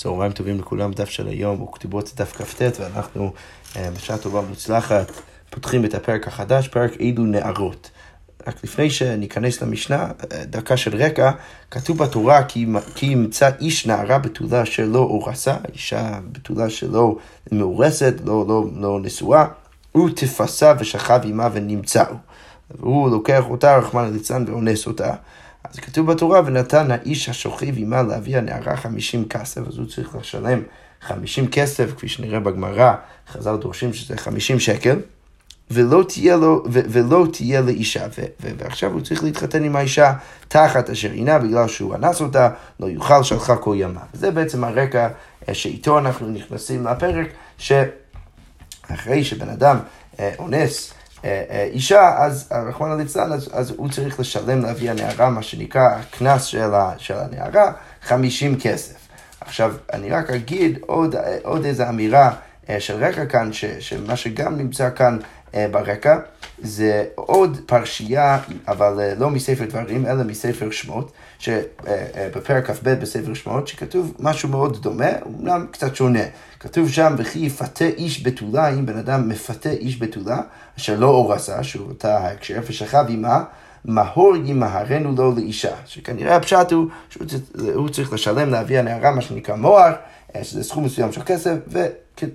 צהריים טובים לכולם, דף של היום הוא כתובות דף כ"ט, ואנחנו אה, בשעה טובה ומוצלחת פותחים את הפרק החדש, פרק אילו נערות. רק לפני שניכנס למשנה, אה, דקה של רקע, כתוב בתורה כי, כי ימצא איש נערה בתולה שלו או רסה, אישה בתולה שלו מאורסת, לא, לא, לא נשואה, הוא תפסה ושכב עמה ונמצאו. והוא לוקח אותה, רחמנא ליצלן, ואונס אותה. אז כתוב בתורה, ונתן האיש השוכב עמה להביא הנערה חמישים כסף, אז הוא צריך לשלם חמישים כסף, כפי שנראה בגמרא, חז"ל דורשים שזה חמישים שקל, ולא תהיה, לו, ו- ולא תהיה לאישה, ו- ו- ועכשיו הוא צריך להתחתן עם האישה תחת אשר עינה, בגלל שהוא אנס אותה, לא יוכל שלחה כל ימה. וזה בעצם הרקע אה, שאיתו אנחנו נכנסים לפרק, שאחרי שבן אדם אה, אונס, אה, אישה, אז רחמנא ליצלן, אז, אז הוא צריך לשלם לאבי הנערה, מה שנקרא הקנס של, של הנערה, 50 כסף. עכשיו, אני רק אגיד עוד, עוד איזו אמירה אה, של רקע כאן, ש, שמה שגם נמצא כאן ברקע, זה עוד פרשייה, אבל לא מספר דברים, אלא מספר שמות, שבפרק כ"ב בספר שמות, שכתוב משהו מאוד דומה, אומנם קצת שונה. כתוב שם, וכי יפתה איש בתולה, אם בן אדם מפתה איש בתולה, אשר לא אורסה, שהוא אותה ההקשר, ושכב עימה, מהור ימהרנו לו לאישה. שכנראה הפשט הוא שהוא צריך לשלם לאבי הנערה, מה שנקרא מוהר, שזה סכום מסוים של כסף,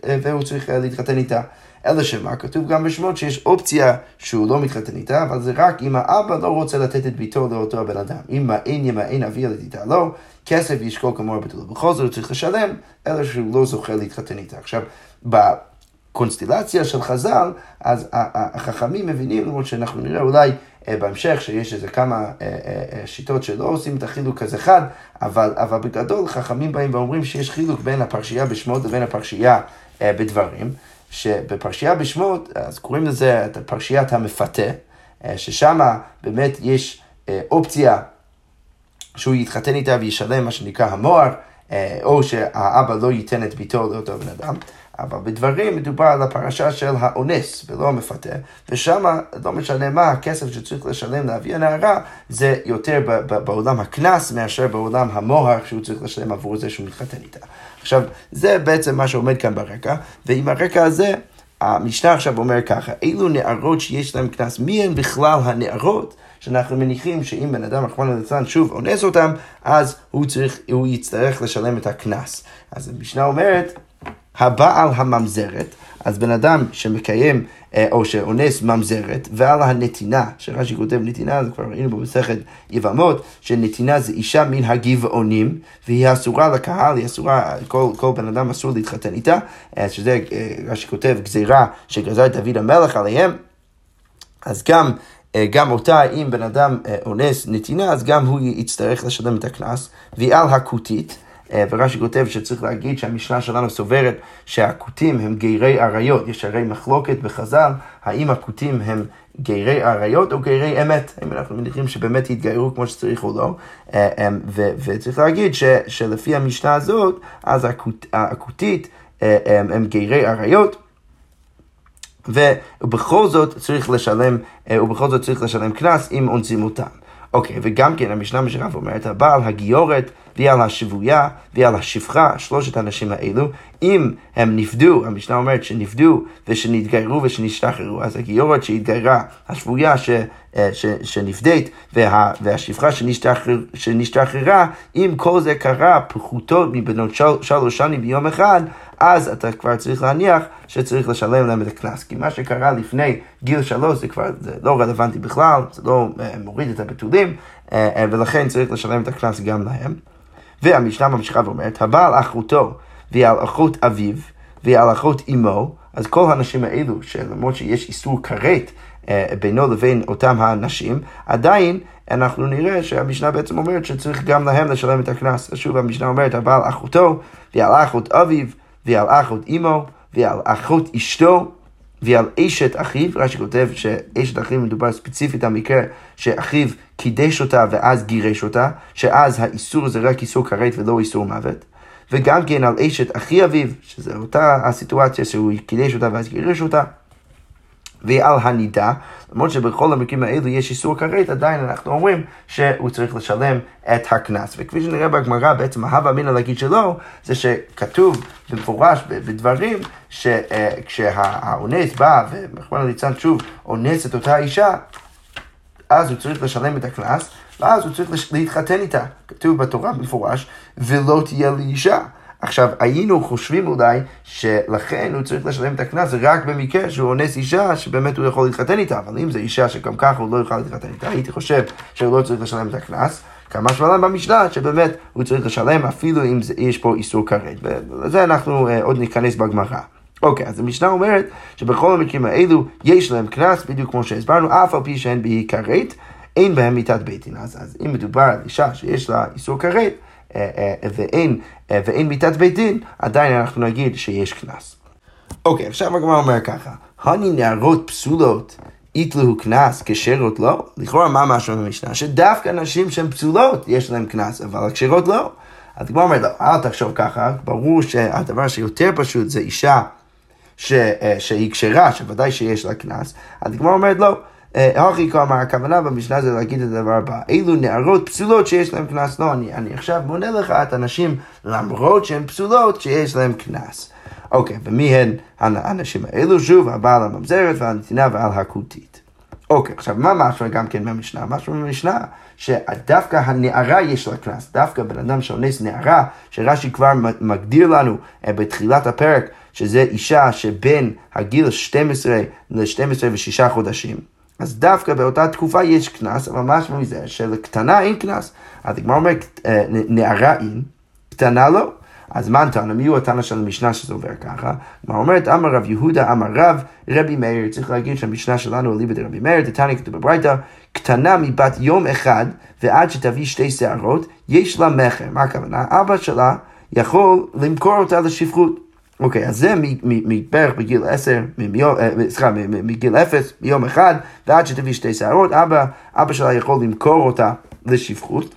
והוא צריך להתחתן איתה. אלא שמה, כתוב גם בשמות שיש אופציה שהוא לא מתחתן איתה, אבל זה רק אם האבא לא רוצה לתת את ביתו לאותו הבן אדם. אם מעין ימעין אבי ילדיתה לא, כסף ישקול כמוה בתולה. בכל זאת הוא צריך לשלם, אלא שהוא לא זוכה להתחתן איתה. עכשיו, בקונסטלציה של חז"ל, אז החכמים מבינים, למרות שאנחנו נראה אולי אה, בהמשך, שיש איזה כמה אה, אה, שיטות שלא עושים את החילוק הזה חד, אבל, אבל בגדול חכמים באים ואומרים שיש חילוק בין הפרשייה בשמות לבין הפרשייה בדברים. שבפרשייה בשמות, אז קוראים לזה את פרשיית המפתה, אה, ששם באמת יש אה, אופציה שהוא יתחתן איתה וישלם מה שנקרא המוהר, אה, או שהאבא לא ייתן את ביתו לאותו בן אדם. אבל בדברים מדובר על הפרשה של האונס ולא המפתה, ושם לא משנה מה, הכסף שצריך לשלם לאבי הנערה זה יותר בעולם הקנס מאשר בעולם המוהר שהוא צריך לשלם עבור זה שהוא מתחתן איתה. עכשיו, זה בעצם מה שעומד כאן ברקע, ועם הרקע הזה, המשנה עכשיו אומר ככה, אילו נערות שיש להם קנס, מי הן בכלל הנערות? שאנחנו מניחים שאם בן אדם, רחמנא ליצלן, שוב אונס אותם, אז הוא, צריך, הוא יצטרך לשלם את הקנס. אז המשנה אומרת, הבעל הממזרת, אז בן אדם שמקיים אה, או שאונס ממזרת, ועל הנתינה, שרש"י כותב נתינה, זה כבר ראינו במסכת יבמות, שנתינה זה אישה מן הגבעונים, והיא אסורה לקהל, היא אסורה, כל, כל בן אדם אסור להתחתן איתה, אה, שזה אה, רש"י כותב גזירה שגזר דוד המלך עליהם, אז גם גם אותה, אם בן אדם אונס נתינה, אז גם הוא יצטרך לשלם את הקנס, והיא על הכותית. אה, ורש"י כותב שצריך להגיד שהמשנה שלנו סוברת שהכותים הם גרי אריות. יש הרי מחלוקת בחז"ל, האם הכותים הם גרי אריות או גרי אמת, אם אנחנו מניחים שבאמת יתגיירו כמו שצריך או לא. אה, אה, וצריך להגיד ש, שלפי המשנה הזאת, אז הכותית הם גרי אריות. ובכל זאת צריך לשלם, ובכל זאת צריך לשלם קנס אם אונסים אותם. אוקיי, וגם כן המשנה משרף אומרת, הבעל, הגיורת, ועל השבויה, ועל השפחה, שלושת האנשים האלו, אם הם נפדו, המשנה אומרת שנפדו ושנתגיירו ושנשתחררו, אז הגיורת שהתגיירה, השבויה ש, שנפדית וה, והשפחה שנשתחרר, שנשתחררה, אם כל זה קרה פחותות מבנות של, שלוש שנים ביום אחד, אז אתה כבר צריך להניח שצריך לשלם להם את הקנס. כי מה שקרה לפני גיל שלוש זה כבר זה לא רלוונטי בכלל, זה לא uh, מוריד את הבתולים, uh, ולכן צריך לשלם את הקנס גם להם. והמשנה ממשיכה ואומרת, הבעל אחותו והיא על אחות אביו והיא על אחות אמו, אז כל הנשים האלו, שלמרות שיש איסור כרת אה, בינו לבין אותם הנשים, עדיין אנחנו נראה שהמשנה בעצם אומרת שצריך גם להם לשלם את הקנס. שוב המשנה אומרת, הבעל אחותו, והיא על אחות אביו, והיא על אחות אמו, והיא על אחות אשתו, והיא על אשת אחיו, רש"י כותב שאשת אחיו מדובר ספציפית על מקרה שאחיו קידש אותה ואז גירש אותה, שאז האיסור זה רק איסור כרת ולא איסור מוות. וגם כן על אשת אחי אביו, שזו אותה הסיטואציה שהוא קידש אותה ואז גירש אותה. ועל הנידה, למרות שבכל המקרים האלו יש איסור כרת, עדיין אנחנו אומרים שהוא צריך לשלם את הקנס. וכפי שנראה בגמרא, בעצם ההווה אמינא להגיד שלא, זה שכתוב במפורש בדברים, שכשהאונס בא, ומחמד הליצן שוב אונס את אותה אישה, אז הוא צריך לשלם את הקנס, ואז הוא צריך להתחתן איתה. כתוב בתורה במפורש, ולא תהיה לי אישה. עכשיו, היינו חושבים אולי שלכן הוא צריך לשלם את הקנס רק במקרה שהוא אונס אישה שבאמת הוא יכול להתחתן איתה, אבל אם זו אישה שגם ככה הוא לא יוכל להתחתן איתה, הייתי חושב שהוא לא צריך לשלם את הקנס. כמה שמלן במשנה שבאמת הוא צריך לשלם אפילו אם יש פה איסור כרת. ולזה אנחנו uh, עוד ניכנס בגמרא. אוקיי, אז המשנה אומרת שבכל המקרים האלו יש להם קנס, בדיוק כמו שהסברנו, אף על פי שאין בי כרת, אין בהם מיתת בית דין. אז, אז אם מדובר על אישה שיש לה איסור כרת, ואין, אה, ואין מיתת בית דין, עדיין אנחנו נגיד שיש קנס. אוקיי, עכשיו הגמרא אומר ככה, הני נערות פסולות יתלו קנס כשרות לא? לכאורה מה משהו במשנה? שדווקא נשים שהן פסולות יש להן קנס, אבל הכשרות לא. אז הגמרא אומרת, לא, אל תחשוב ככה, ברור שהדבר שיותר פשוט זה אישה ש, שהיא כשרה, שוודאי שיש לה קנס. אז הגמרא אומרת, לא. הכי כלומר, הכוונה במשנה זה להגיד את הדבר הבא, אילו נערות פסולות שיש להן קנס, לא, אני, אני עכשיו מונה לך את הנשים למרות שהן פסולות שיש להן קנס. אוקיי, ומי הן האנשים האלו? שוב, הבעל הממזרת והנתינה ועל הכותית. אוקיי, עכשיו מה משהו גם כן מהמשנה? משהו מהמשנה שדווקא הנערה יש לה קנס, דווקא בן אדם שאונס נערה, שרש"י כבר מגדיר לנו אה, בתחילת הפרק, שזה אישה שבין הגיל 12 ל-12 ו-6 חודשים. אז דווקא באותה תקופה יש קנס, אבל משהו מזה שלקטנה אין קנס. אז הגמרא אומרת, אה, נערה אין, קטנה לא. אז מה נתנה? מי הוא התנא של המשנה שזה עובר ככה? מה אומרת, אמר רב יהודה, אמר רב, רבי מאיר, צריך להגיד שהמשנה שלנו אליבא דרבי מאיר, דתניא כתוב בברייתא, קטנה מבת יום אחד ועד שתביא שתי שערות, יש לה מכר. מה הכוונה? אבא שלה יכול למכור אותה לשפחות. אוקיי, אז זה מבערך בגיל עשר, אה, סליחה, מגיל אפס, מיום אחד, ועד שתביא שתי שערות, אבא, אבא שלה יכול למכור אותה לשפחות,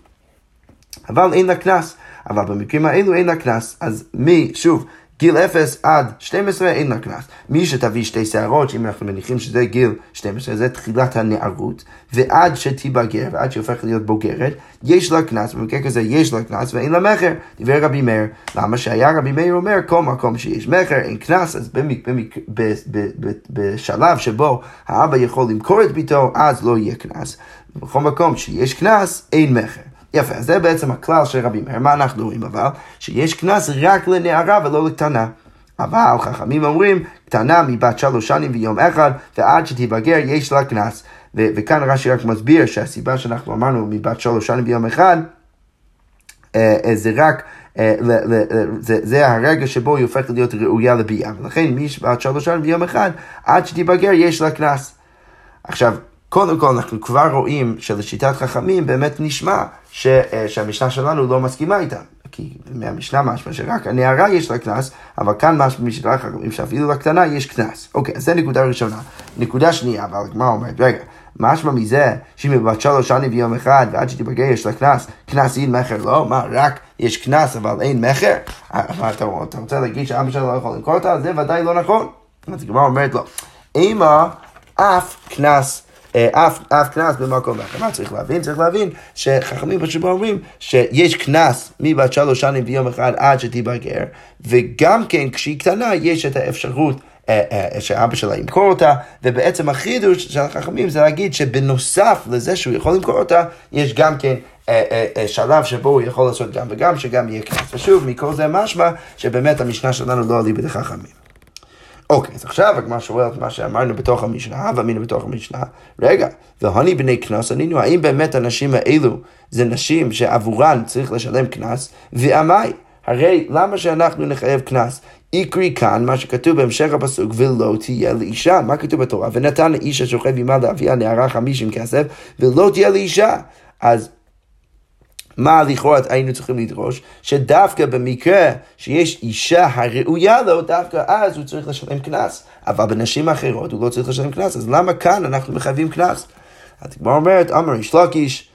אבל אין לה קנס. אבל במקרים האלו אין לה קנס. אז מי, שוב, גיל 0 עד 12 אין לה קנס. מי שתביא שתי שערות, שאם אנחנו מניחים שזה גיל 12, זה תחילת הנערות, ועד שתיבגר, ועד שהיא הופכת להיות בוגרת, יש לה קנס, במקרה כזה יש לה קנס ואין לה מכר. דיבר רבי מאיר, למה שהיה רבי מאיר אומר, כל מקום שיש מכר, אין קנס, אז במק, במק, ב, ב, ב, בשלב שבו האבא יכול למכור את ביתו, אז לא יהיה קנס. בכל מקום שיש קנס, אין מכר. יפה, אז זה בעצם הכלל של רבי מאיר. מה אנחנו רואים אבל? שיש קנס רק לנערה ולא לקטנה. אבל חכמים אומרים, קטנה מבת שלוש שנים ויום אחד, ועד שתיבגר יש לה קנס. וכאן רש"י רק מסביר שהסיבה שאנחנו אמרנו מבת שלוש שנים ויום אחד, אה, אה, זה רק, אה, זה, זה הרגע שבו היא הופכת להיות ראויה לביאה. ולכן מי שבת שלוש שנים ויום אחד, עד שתיבגר יש לה קנס. עכשיו, קודם כל אנחנו כבר רואים שלשיטת חכמים באמת נשמע ש, אה, שהמשנה שלנו לא מסכימה איתם. כי מהמשנה משמע שרק הנערה יש לה קנס, אבל כאן משמע משיטת חכמים שאפילו לקטנה יש קנס. אוקיי, אז זה נקודה ראשונה. נקודה שנייה, אבל הגמרא אומרת, רגע, משמע מזה שאם היא בת שלוש שנים ויום אחד ועד שתיפגע יש לה קנס, קנס אין מכר לא? מה, רק יש קנס אבל אין מכר? אה, אבל אתה, אתה רוצה להגיד שאבא שלה לא יכול למכור אותה? זה ודאי לא נכון. אז הגמרא אומרת לו, אימה אף קנס אה, אף, אף קנס במקום אחר. מה צריך להבין? צריך להבין שחכמים פשוט אומרים שיש קנס מבת שלוש שנים ביום אחד עד שתיבגר, וגם כן כשהיא קטנה יש את האפשרות אה, אה, שאבא שלה ימכור אותה, ובעצם החידוש של החכמים זה להגיד שבנוסף לזה שהוא יכול למכור אותה, יש גם כן שלב שבו הוא יכול לעשות גם וגם, שגם יהיה קנס. ושוב, מכל זה משמע שבאמת המשנה שלנו לא עלי בידי חכמים. אוקיי, אז עכשיו הגמרא שואל את מה שאמרנו בתוך המשנה, ואמינו בתוך המשנה, רגע, והוני בני קנס ענינו, האם באמת הנשים האלו זה נשים שעבורן צריך לשלם קנס, ועמי, הרי למה שאנחנו נחייב קנס? יקרי כאן מה שכתוב בהמשך הפסוק ולא תהיה לאישה, מה כתוב בתורה? ונתן לאיש השוכב עמה לאביה נערה חמישים כסף ולא תהיה לאישה. אז מה לכאורה היינו צריכים לדרוש? שדווקא במקרה שיש אישה הראויה לו, דווקא אז הוא צריך לשלם קנס. אבל בנשים אחרות הוא לא צריך לשלם קנס, אז למה כאן אנחנו מחייבים קנס? הגמרא אומרת, אמר יש לקיש,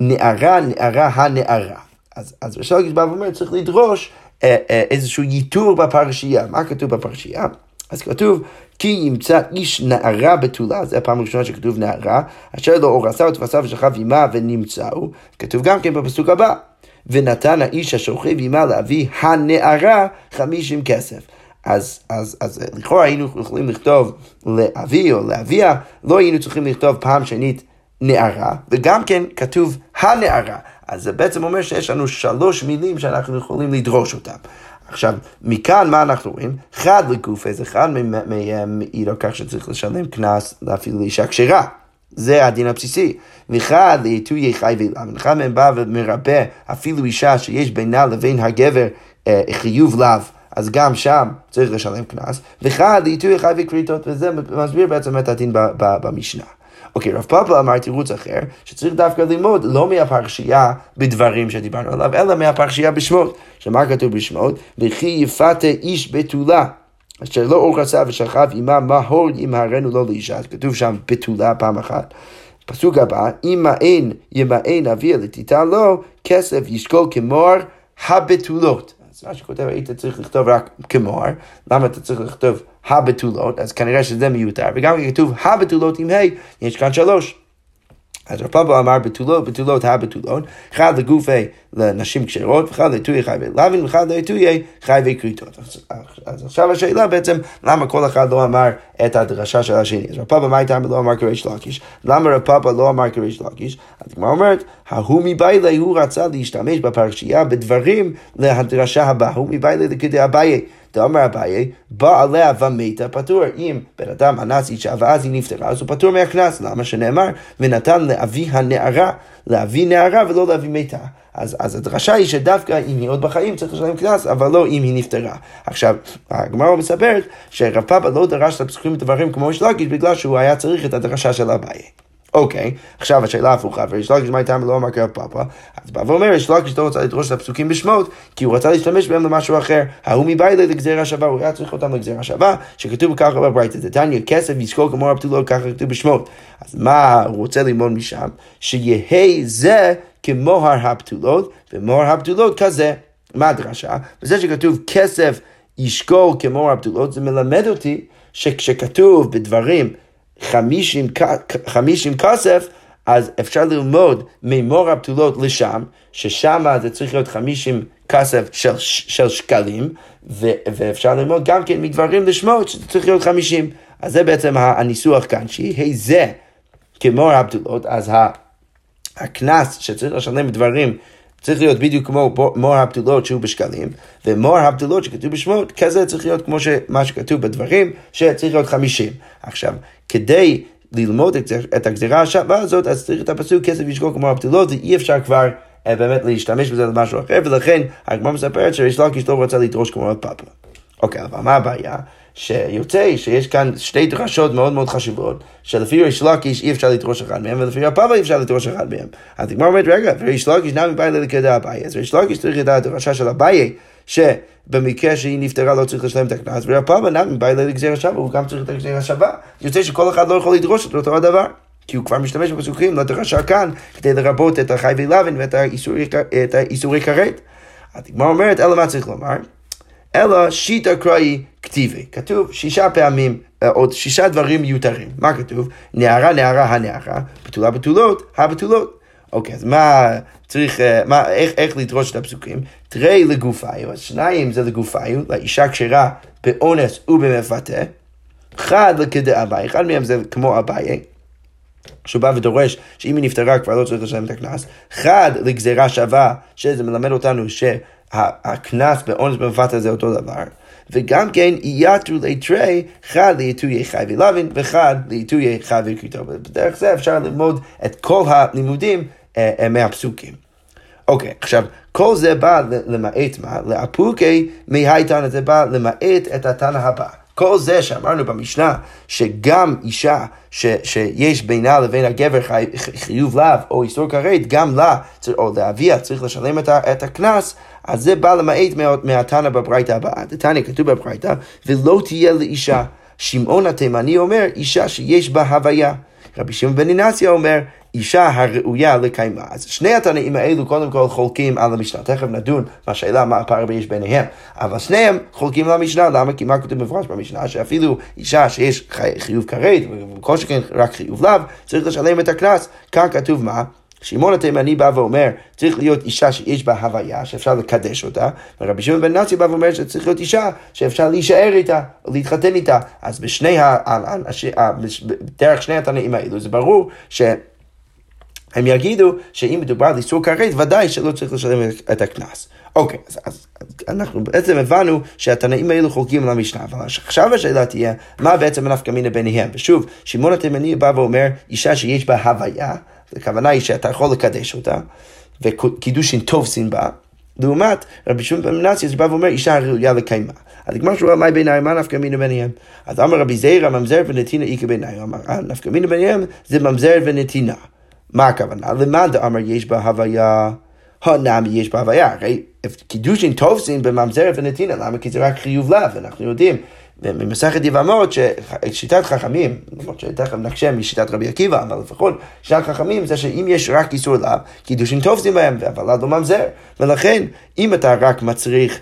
נערה, נערה הנערה. אז, אז ריש לקיש בא ואומר, צריך לדרוש אה, אה, איזשהו ייתור בפרשייה. מה כתוב בפרשייה? אז כתוב, כי ימצא איש נערה בתולה, זה הפעם הראשונה שכתוב נערה, אשר לא אורסה ותפסה ושכב עמה ונמצאו, כתוב גם כן בפסוק הבא, ונתן האיש השוכב עמה לאבי הנערה חמישים כסף. אז, אז, אז לכאורה היינו יכולים לכתוב לאבי או לאביה, לא היינו צריכים לכתוב פעם שנית נערה, וגם כן כתוב הנערה. אז זה בעצם אומר שיש לנו שלוש מילים שאנחנו יכולים לדרוש אותן. עכשיו, מכאן מה אנחנו רואים? חד לגוף, איזה אחד מהם מעיד על כך שצריך לשלם קנס אפילו לאישה כשרה. זה הדין הבסיסי. ואחד לעיתוי חי ולאו, אחד מהם בא ומרפא אפילו אישה שיש בינה לבין הגבר אה, חיוב לאו. אז גם שם צריך לשלם קנס, ואחד לעיתוי חי וכריתות, וזה מסביר בעצם את הדין במשנה. אוקיי, רב פאפה אמר תירוץ אחר, שצריך דווקא ללמוד לא מהפרשייה בדברים שדיברנו עליו, אלא מהפרשייה בשמות. שמה כתוב בשמות? וכי יפתה איש בתולה. אשר לא אור עשה ושכב עמה מה הור ימהרנו לו לאישה. אז כתוב שם בתולה פעם אחת. פסוק הבא, אם מעין ימען אביה לתיתה לו, כסף ישקול כמוהר הבתולות. אז מה שכותב, היית צריך לכתוב רק כמוהר, למה אתה צריך לכתוב הבתולות? אז כנראה שזה מיותר, וגם כתוב הבתולות עם ה', יש כאן שלוש. אז רב פאבו אמר בתולות, בתולות הבתולות, אחד לגופי לנשים כשרות, ואחד לעיתוי חי ולוין, ואחד לעיתוי חי וכריתות. אז עכשיו השאלה בעצם, למה כל אחד לא אמר את הדרשה של השני? אז רב פאבו מה הייתה לא אמר כריש לקיש? למה רב פאבו לא אמר כריש לקיש? הגמרא אומרת, ההוא מביילי הוא רצה להשתמש בפרשייה בדברים להדרשה הבאה, הוא מביילי לכדי אביי. דאמר אביי, בעליה ומתה פטור. אם בן אדם אנס אישה ואז היא נפטרה, אז הוא פטור מהקנס. למה שנאמר, ונתן לאבי הנערה, לאבי נערה ולא לאבי מתה. אז, אז הדרשה היא שדווקא אם היא עוד בחיים צריך לשלם קנס, אבל לא אם היא נפטרה. עכשיו, הגמרא מספרת שרב פאפה לא דרש את הפסוקים דברים כמו שלגיש בגלל שהוא היה צריך את הדרשה של אביי. אוקיי, עכשיו השאלה הפוכה, וריש לקיש מה איתם לא אמר קרב פאפה, אז בא ואומר, ריש לקיש לא רוצה לדרוש את הפסוקים בשמות, כי הוא רצה להשתמש בהם למשהו אחר, ההוא מביילה לגזירה שווה, הוא היה צריך אותם לגזירה שווה, שכתוב ככה בברייתא, דתניא כסף יזכור כמור הבתולות, ככה כתוב בשמות. אז מה הוא רוצה ללמוד משם? שיהא זה כמוהר הבתולות, ומוהר הבתולות כזה. מה הדרשה? וזה שכתוב כסף ישקול כמוהר הבתולות, זה מלמד אותי שכשכתוב בדברים חמישים כסף, אז אפשר ללמוד ממור הבתולות לשם, ששם זה צריך להיות חמישים כסף של, של שקלים, ו, ואפשר ללמוד גם כן מדברים לשמות, שזה צריך להיות חמישים. אז זה בעצם הניסוח כאן, שיהיה זה כמור הבתולות, אז הקנס שצריך לשלם בדברים צריך להיות בדיוק כמו מור הבתולות שהוא בשקלים, ומור הבתולות שכתוב בשמות, כזה צריך להיות כמו מה שכתוב בדברים, שצריך להיות חמישים. עכשיו, כדי ללמוד את הגזירה השווה הזאת, אז צריך את הפסוק כסף ישקול כמו הבתולות, ואי אפשר כבר אה, באמת להשתמש בזה למשהו אחר, ולכן הגמרא מספרת שריש לקיש לא רוצה לדרוש כמו הפאפה. אוקיי, אבל מה הבעיה? שיוצא שיש כאן שתי דרשות מאוד מאוד חשובות, שלפי ריש לקיש אי אפשר לדרוש אחד מהם, ולפי הפאבה אי אפשר לדרוש אחד מהם. אז הגמרא אומרת, רגע, וריש לקיש נמי באי ללכדה אביי, אז ריש לקיש צריך לדעת הדרשה של אביי, שבמקרה שהיא נפטרה לא צריך לשלם את הקנס, ורפאבה נמי באי לגזיר השווה, הוא גם צריך את הגזיר השווה. יוצא שכל אחד לא יכול לדרוש את אותו הדבר. כי הוא כבר משתמש בפסוקים לדרשה כאן, כדי לרבות את החי ולוין ואת האיסורי כרת. הגמרא אומרת, אלא מה צריך לומר? אלא שיטה קראי כתיבי. כתוב שישה פעמים, אה, עוד שישה דברים מיותרים. מה כתוב? נערה, נערה, הנערה, בתולה, בתולות, הבתולות. אוקיי, אז מה צריך, אה, מה, איך, איך לדרוש את הפסוקים? תרי לגופיו, אז שניים זה לגופיו, לאישה כשרה באונס ובמפתה. אחד לכדי אביי, אחד מהם זה כמו אביי. שהוא בא ודורש שאם היא נפטרה כבר לא צריך לשלם את הקנס. אחד לגזירה שווה, שזה מלמד אותנו ש... הקנס באונס במפתה זה אותו דבר. וגם כן יתרו ליתרי חד לעיתוי חי ולוין וחד לעיתוי חי וכריתו. בדרך זה אפשר ללמוד את כל הלימודים אה, אה, מהפסוקים. אוקיי, עכשיו, כל זה בא למעט מה? לאפוקי מהייתנא זה בא למעט את התנא הבא. כל זה שאמרנו במשנה, שגם אישה ש, שיש בינה לבין הגבר חי, חיוב לאו או איסור כרת, גם לה, או לאביה, צריך לשלם את הקנס, אז זה בא למעט מהתנא בברייתא הבאה. דתניא כתוב בברייתא, ולא תהיה לאישה. שמעון התימני אומר, אישה שיש בה הוויה. רבי שמעון בן אינסיה אומר, אישה הראויה לקיימה. אז שני התנאים האלו קודם כל חולקים על המשנה. תכף נדון בשאלה מה הפער יש ביניהם. אבל שניהם חולקים על המשנה, למה? כי מה כתוב מפורש במשנה? שאפילו אישה שיש חיוב כרת, וכל שכן רק חיוב לאו, צריך לשלם את הקנס. כאן כתוב מה? שמעון התימני בא ואומר, צריך להיות אישה שיש בה הוויה, שאפשר לקדש אותה, ורבי שמעון בן נאצי בא ואומר שצריך להיות אישה שאפשר להישאר איתה, או להתחתן איתה. אז בשני, ה... דרך שני התנאים האלו, זה ברור ש... הם יגידו שאם מדובר על איסור כרת, ודאי שלא צריך לשלם את הקנס. אוקיי, אז, אז, אז אנחנו בעצם הבנו שהתנאים האלו חולקים על המשנה, אבל עכשיו השאלה תהיה, מה בעצם הנפקא מינה ביניהם? ושוב, שמעון התימני בא ואומר, אישה שיש בה הוויה, הכוונה היא שאתה יכול לקדש אותה, וקידושין טוב סין בה, לעומת רבי שמעון בן מנסיה שבא ואומר אישה ראויה לקיימה. אז נגמר שורה מאי בעיניי, מה נפקא מינה ביניהם? אז אמר רבי זעירא ממזר ונתינה איכא אמר אה, נפקא מינה ביניהם זה ממזר ונתינה. מה הכוונה? למד אמר יש בה הוויה, הנמי יש בה הוויה, הרי קידושין טוב סין בממזר ונתינה, למה? כי זה רק חיוב לאו, אנחנו יודעים. וממסכת יבמות, ששיטת חכמים, למרות שתכף נקשה משיטת רבי עקיבא, אבל לפחות שיטת חכמים זה שאם יש רק איסור לאו, קידושין תופסים בהם, אבל לא ממזר. ולכן, אם אתה רק מצריך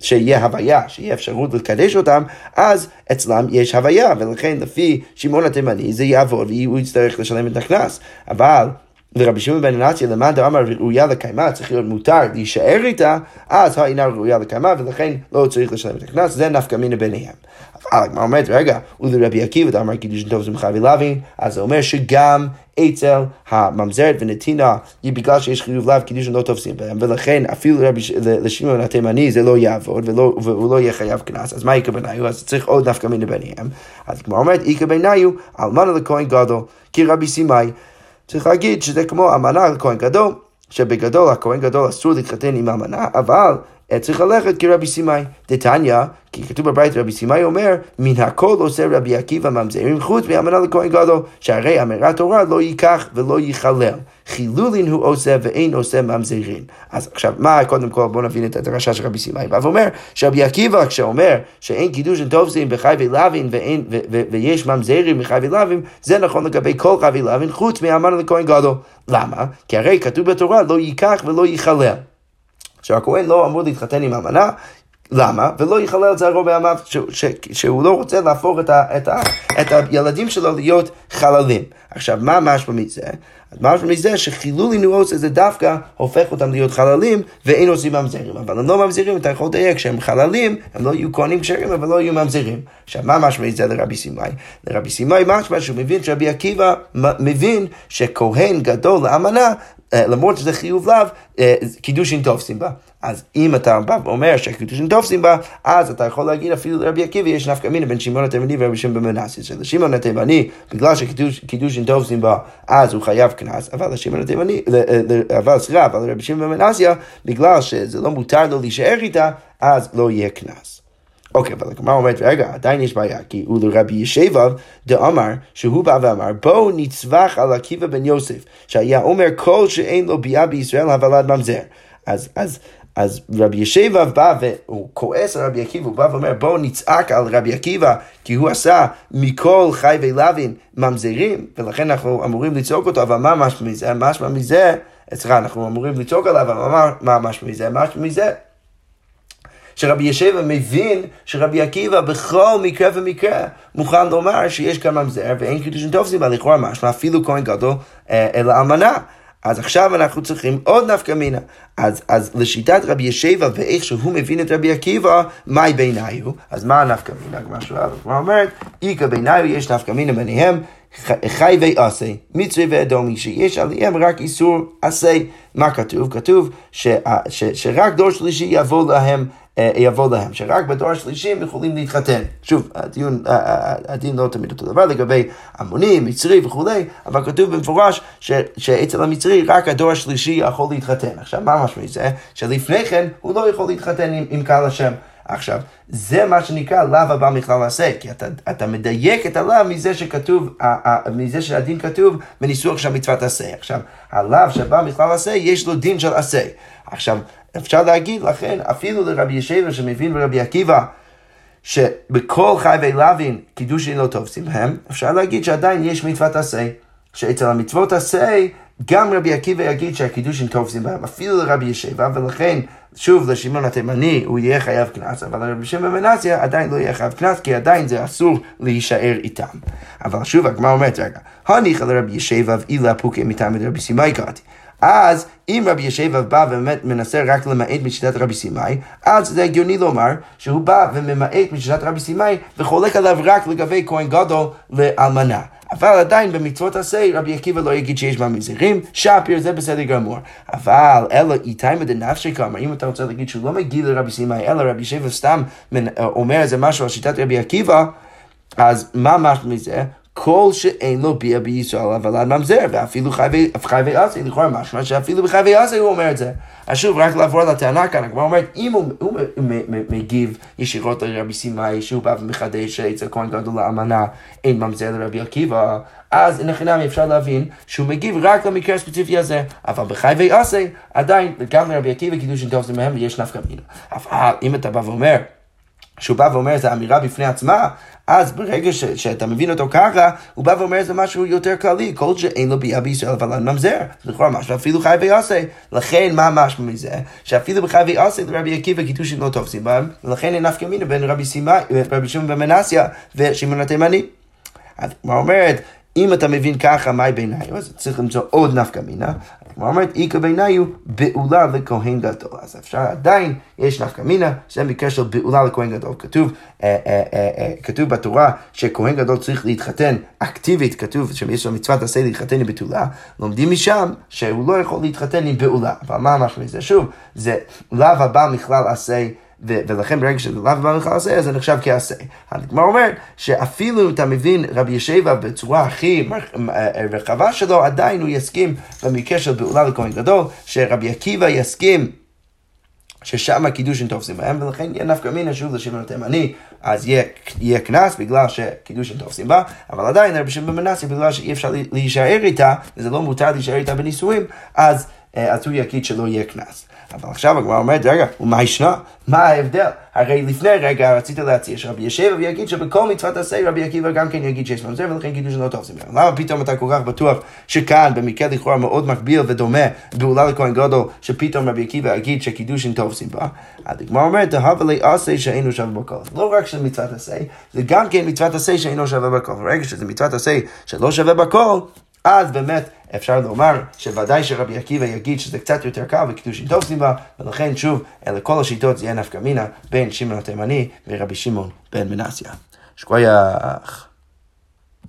שיהיה הוויה, שיהיה אפשרות לקדש אותם, אז אצלם יש הוויה, ולכן לפי שמעון התימני זה יעבור והוא יצטרך לשלם את הקנס. אבל ורבי שמעון בן נציה למד דאמר ראויה לקיימה, צריך להיות מותר להישאר איתה, אז האינה ראויה לקיימה, ולכן לא צריך לשלם את הקנס, זה נפקא מינה ביניהם. אבל הגמרא אומרת, רגע, ולרבי עקיבא דאמר קידוש טוב זה מחייב ולהבין, אז זה אומר שגם אצל הממזרת ונתינה, בגלל שיש חיוב לאו, קידוש לא תופסים בהם, ולכן אפילו לשמעון התימני זה לא יעבוד, והוא לא יהיה חייב קנס, אז מה יקרה בניו? אז צריך עוד נפקא מינה ביניהם. אז הגמרא אומרת, יקרה בניו, אלמנה לכהן גדול, כי רבי סימאי. צריך להגיד שזה כמו אמנה לכהן גדול, שבגדול הכהן גדול אסור להתחתן עם אמנה, אבל צריך ללכת כרבי סימאי. דתניא, כי כתוב בבית רבי סימאי אומר, מן הכל עושה רבי עקיבא ממזרים חוץ מאמנה לכהן גדול, שהרי אמירת תורה לא ייקח ולא ייכלל. חילולין הוא עושה ואין עושה ממזרים. אז עכשיו, מה, קודם כל בואו נבין את הדרשה של רבי סימאי. בא ואומר, שרבי עקיבא כשאומר שאין קידוש טובסים בחי ולווין ויש ממזרים מחי ולווין, זה נכון לגבי כל חי ולווין חוץ מאמנה לכהן גדול. למה? כי הרי כתוב בתורה לא ייקח ולא ייכלל. שהכהן לא אמור להתחתן עם אמנה, למה? ולא יכלל את זרעו בעמיו, שהוא לא רוצה להפוך את, ה, את, ה, את הילדים שלו להיות חללים. עכשיו, מה משמע מזה? משמע מזה שחילול נועוס זה דווקא הופך אותם להיות חללים ואין עושים ממזרים. אבל הם לא ממזרים, אתה יכול לדייק כשהם חללים, הם לא יהיו כהנים כשרים, אבל לא יהיו ממזרים. עכשיו, מה משמע מזה לרבי סימאי? לרבי סימאי משמע שהוא מבין שרבי עקיבא מבין שכהן גדול לאמנה למרות שזה חיוב לאו, אה, קידושין תופסים בה. אז אם אתה בא ואומר שהקידושין תופסים בה, אז אתה יכול להגיד אפילו לרבי עקיבא יש נפקא מינה בין שמעון התימני ורבי שמעון בן מנסיה. שלשמעון התימני, בגלל שקידושין תופסים בה, אז הוא חייב קנס, אבל לשמעון התימני, אבל סליחה, אבל לרבי שמעון בן מנסיה, בגלל שזה לא מותר לו להישאר איתה, אז לא יהיה קנס. אוקיי, אבל הגמרא אומרת, רגע, עדיין יש בעיה, כי הוא לרבי ישבב דאמר, שהוא בא ואמר, בואו נצווח על עקיבא בן יוסף, שהיה אומר כל שאין לו ביאה בישראל הבלד ממזר. אז, אז, אז רבי ישבב בא והוא כועס על רבי עקיבא, הוא בא ואומר בואו נצעק על רבי עקיבא כי הוא עשה מכל חי ולווין ממזרים ולכן אנחנו אמורים לצעוק אותו, אבל מה משמע מזה? משמע מזה, סליחה, אנחנו אמורים לצעוק עליו, אבל מה משמע מזה? משמע מזה שרבי ישבע מבין שרבי עקיבא בכל מקרה ומקרה מוכן לומר שיש כאן ממזר ואין קידושין טוב סיבה לכאורה משמע אפילו כהן גדול אה, אלא אמנה. אז עכשיו אנחנו צריכים עוד נפקא מינה. אז, אז לשיטת רבי ישבע ואיך שהוא מבין את רבי עקיבא, מהי בעיניו? אז מה הנפקא מינה? כמו שהגמרא אומרת, איכא בעיניו יש נפקא מינה ביניהם. חי ועשה, מצרי ואדומי, שיש עליהם רק איסור עשה. מה כתוב? כתוב ש, ש, שרק דור שלישי יבוא להם יבוא להם, שרק בדור השלישי הם יכולים להתחתן. שוב, הדיון, אה, אה, הדין לא תמיד אותו דבר לגבי המונים, מצרי וכולי, אבל כתוב במפורש ש, שאצל המצרי רק הדור השלישי יכול להתחתן. עכשיו, מה משמע זה? שלפני כן הוא לא יכול להתחתן עם, עם קהל השם. עכשיו, זה מה שנקרא לאו הבא מכלל עשה, כי אתה, אתה מדייק את הלאו מזה שכתוב, מזה שהדין כתוב בניסוח של מצוות עשה. עכשיו, הלאו שבא מכלל עשה, יש לו דין של עשה. עכשיו, אפשר להגיד, לכן, אפילו לרבי ישבע שמבין ברבי עקיבא, שבכל חי ולווין קידושין לא תופסים הם, אפשר להגיד שעדיין יש מצוות עשה. שאצל המצוות עשה, גם רבי עקיבא יגיד שהקידושין תופסים בהם, אפילו לרבי ישבה, ולכן, שוב, לשמעון התימני הוא יהיה חייב קנס, אבל לרבי שמעון במנסיה עדיין לא יהיה חייב קנס, כי עדיין זה אסור להישאר איתם. אבל שוב, הגמרא אומרת, רגע, הניחא לרבי ישבה ואילה פוקי מטעם רבי סימאי קראתי. אז אם רבי ישבב בא ובאמת מנסה רק למעט משיטת רבי סימאי, אז זה הגיוני לומר שהוא בא וממעט משיטת רבי סימאי וחולק עליו רק לגבי כהן גדול לאלמנה. אבל עדיין במצוות עשה רבי עקיבא לא יגיד שיש בה מזירים, שפיר זה בסדר גמור. אבל אלא איתיימא דנפשי כלומר, אם אתה רוצה להגיד שהוא לא מגיד לרבי סימאי, אלא רבי ישבב סתם אומר איזה משהו על שיטת רבי עקיבא, אז מה משהו מזה? כל שאין לו ביע בישראל אבל עד ממזר, ואפילו חייבי אסי, לכאורה משמע שאפילו בחייבי אסי הוא אומר את זה. אז שוב, רק לעבור לטענה כאן, הגמרא אומרת, אם הוא, הוא מגיב ישירות לרבי סימאי, שהוא בא ומחדש שאצל כהן גדול לאמנה אין ממזר לרבי עקיבא, אז אין חינם אפשר להבין שהוא מגיב רק למקרה הספציפי הזה, אבל בחייבי אסי, עדיין, גם לרבי עקיבא טוב זה מהם ויש נפקא מינה. אבל אם אתה בא ואומר, שהוא בא ואומר איזו אמירה בפני עצמה, אז ברגע ש, שאתה מבין אותו ככה, הוא בא ואומר איזה משהו יותר כללי, כל שאין לו ביאה בישראל אבל ממזר. לכאורה משהו אפילו חי ויעשה. לכן מה משהו מזה? שאפילו בחי ויעשה לרבי עקיבא קידושים לא תופסים בהם, ולכן אין נפקא מינה בין רבי סימאי, רבי שמעון בן ושמעון התימני. אז מה אומרת, אם אתה מבין ככה, מהי בעיניי? אז צריך למצוא עוד נפקא מינה. כמו אומרת, איכא בעיניי הוא בעולה לכהן גדול. אז אפשר עדיין, יש נפקא מינה, זה מקרה של בעולה לכהן גדול. כתוב, אה, אה, אה, כתוב בתורה שכהן גדול צריך להתחתן אקטיבית, כתוב שיש לו מצוות עשה להתחתן עם בתולה, לומדים משם שהוא לא יכול להתחתן עם בעולה. אבל מה המשמעות מזה? שוב, זה לאו הבא מכלל עשה. ולכן ברגע שזה לאו בא בכלל עשה, אז זה נחשב כעשה. הגמרא אומרת שאפילו אתה מבין רבי ישבע בצורה הכי רחבה שלו, עדיין הוא יסכים במקרה של בעולה לכהן גדול, שרבי עקיבא יסכים ששם הקידושין תופסים בהם, ולכן יהיה נפקא מינה שוב לשמעון התימני, אז יהיה, קנס בגלל שקידושין תופסים בה, אבל עדיין רבי שמעון במנסי, בגלל שאי אפשר להישאר איתה, וזה לא מותר להישאר איתה בנישואים, אז, אז הוא יגיד שלא יהיה קנס. אבל עכשיו הגמרא אומרת, רגע, ומה ישנה? מה ההבדל? הרי לפני רגע רצית להציע שרבי ישב ויגיד שבכל מצוות עשה רבי עקיבא גם כן יגיד שיש ממזר ולכן קידוש לא טוב. למה פתאום אתה כל כך בטוח שכאן במקרה לכאורה מאוד מקביל ודומה בעולה לכהן גדול שפתאום רבי עקיבא יגיד שקידושין טוב סיבה? הגמרא אומרת, הווה עשה שאינו שווה בכל. לא רק שזה מצוות עשה, זה גם כן מצוות עשה שאינו שווה בכל. ברגע שזה מצוות עשה שלא שווה בכל, אז באמת אפשר לומר שוודאי שרבי עקיבא יגיד שזה קצת יותר קל וקידושין טוב סיבה, ולכן שוב, אלה כל השיטות זה יהיה נפקא מינה בין שמעון התימני ורבי שמעון בן מנסיה. שכוייח.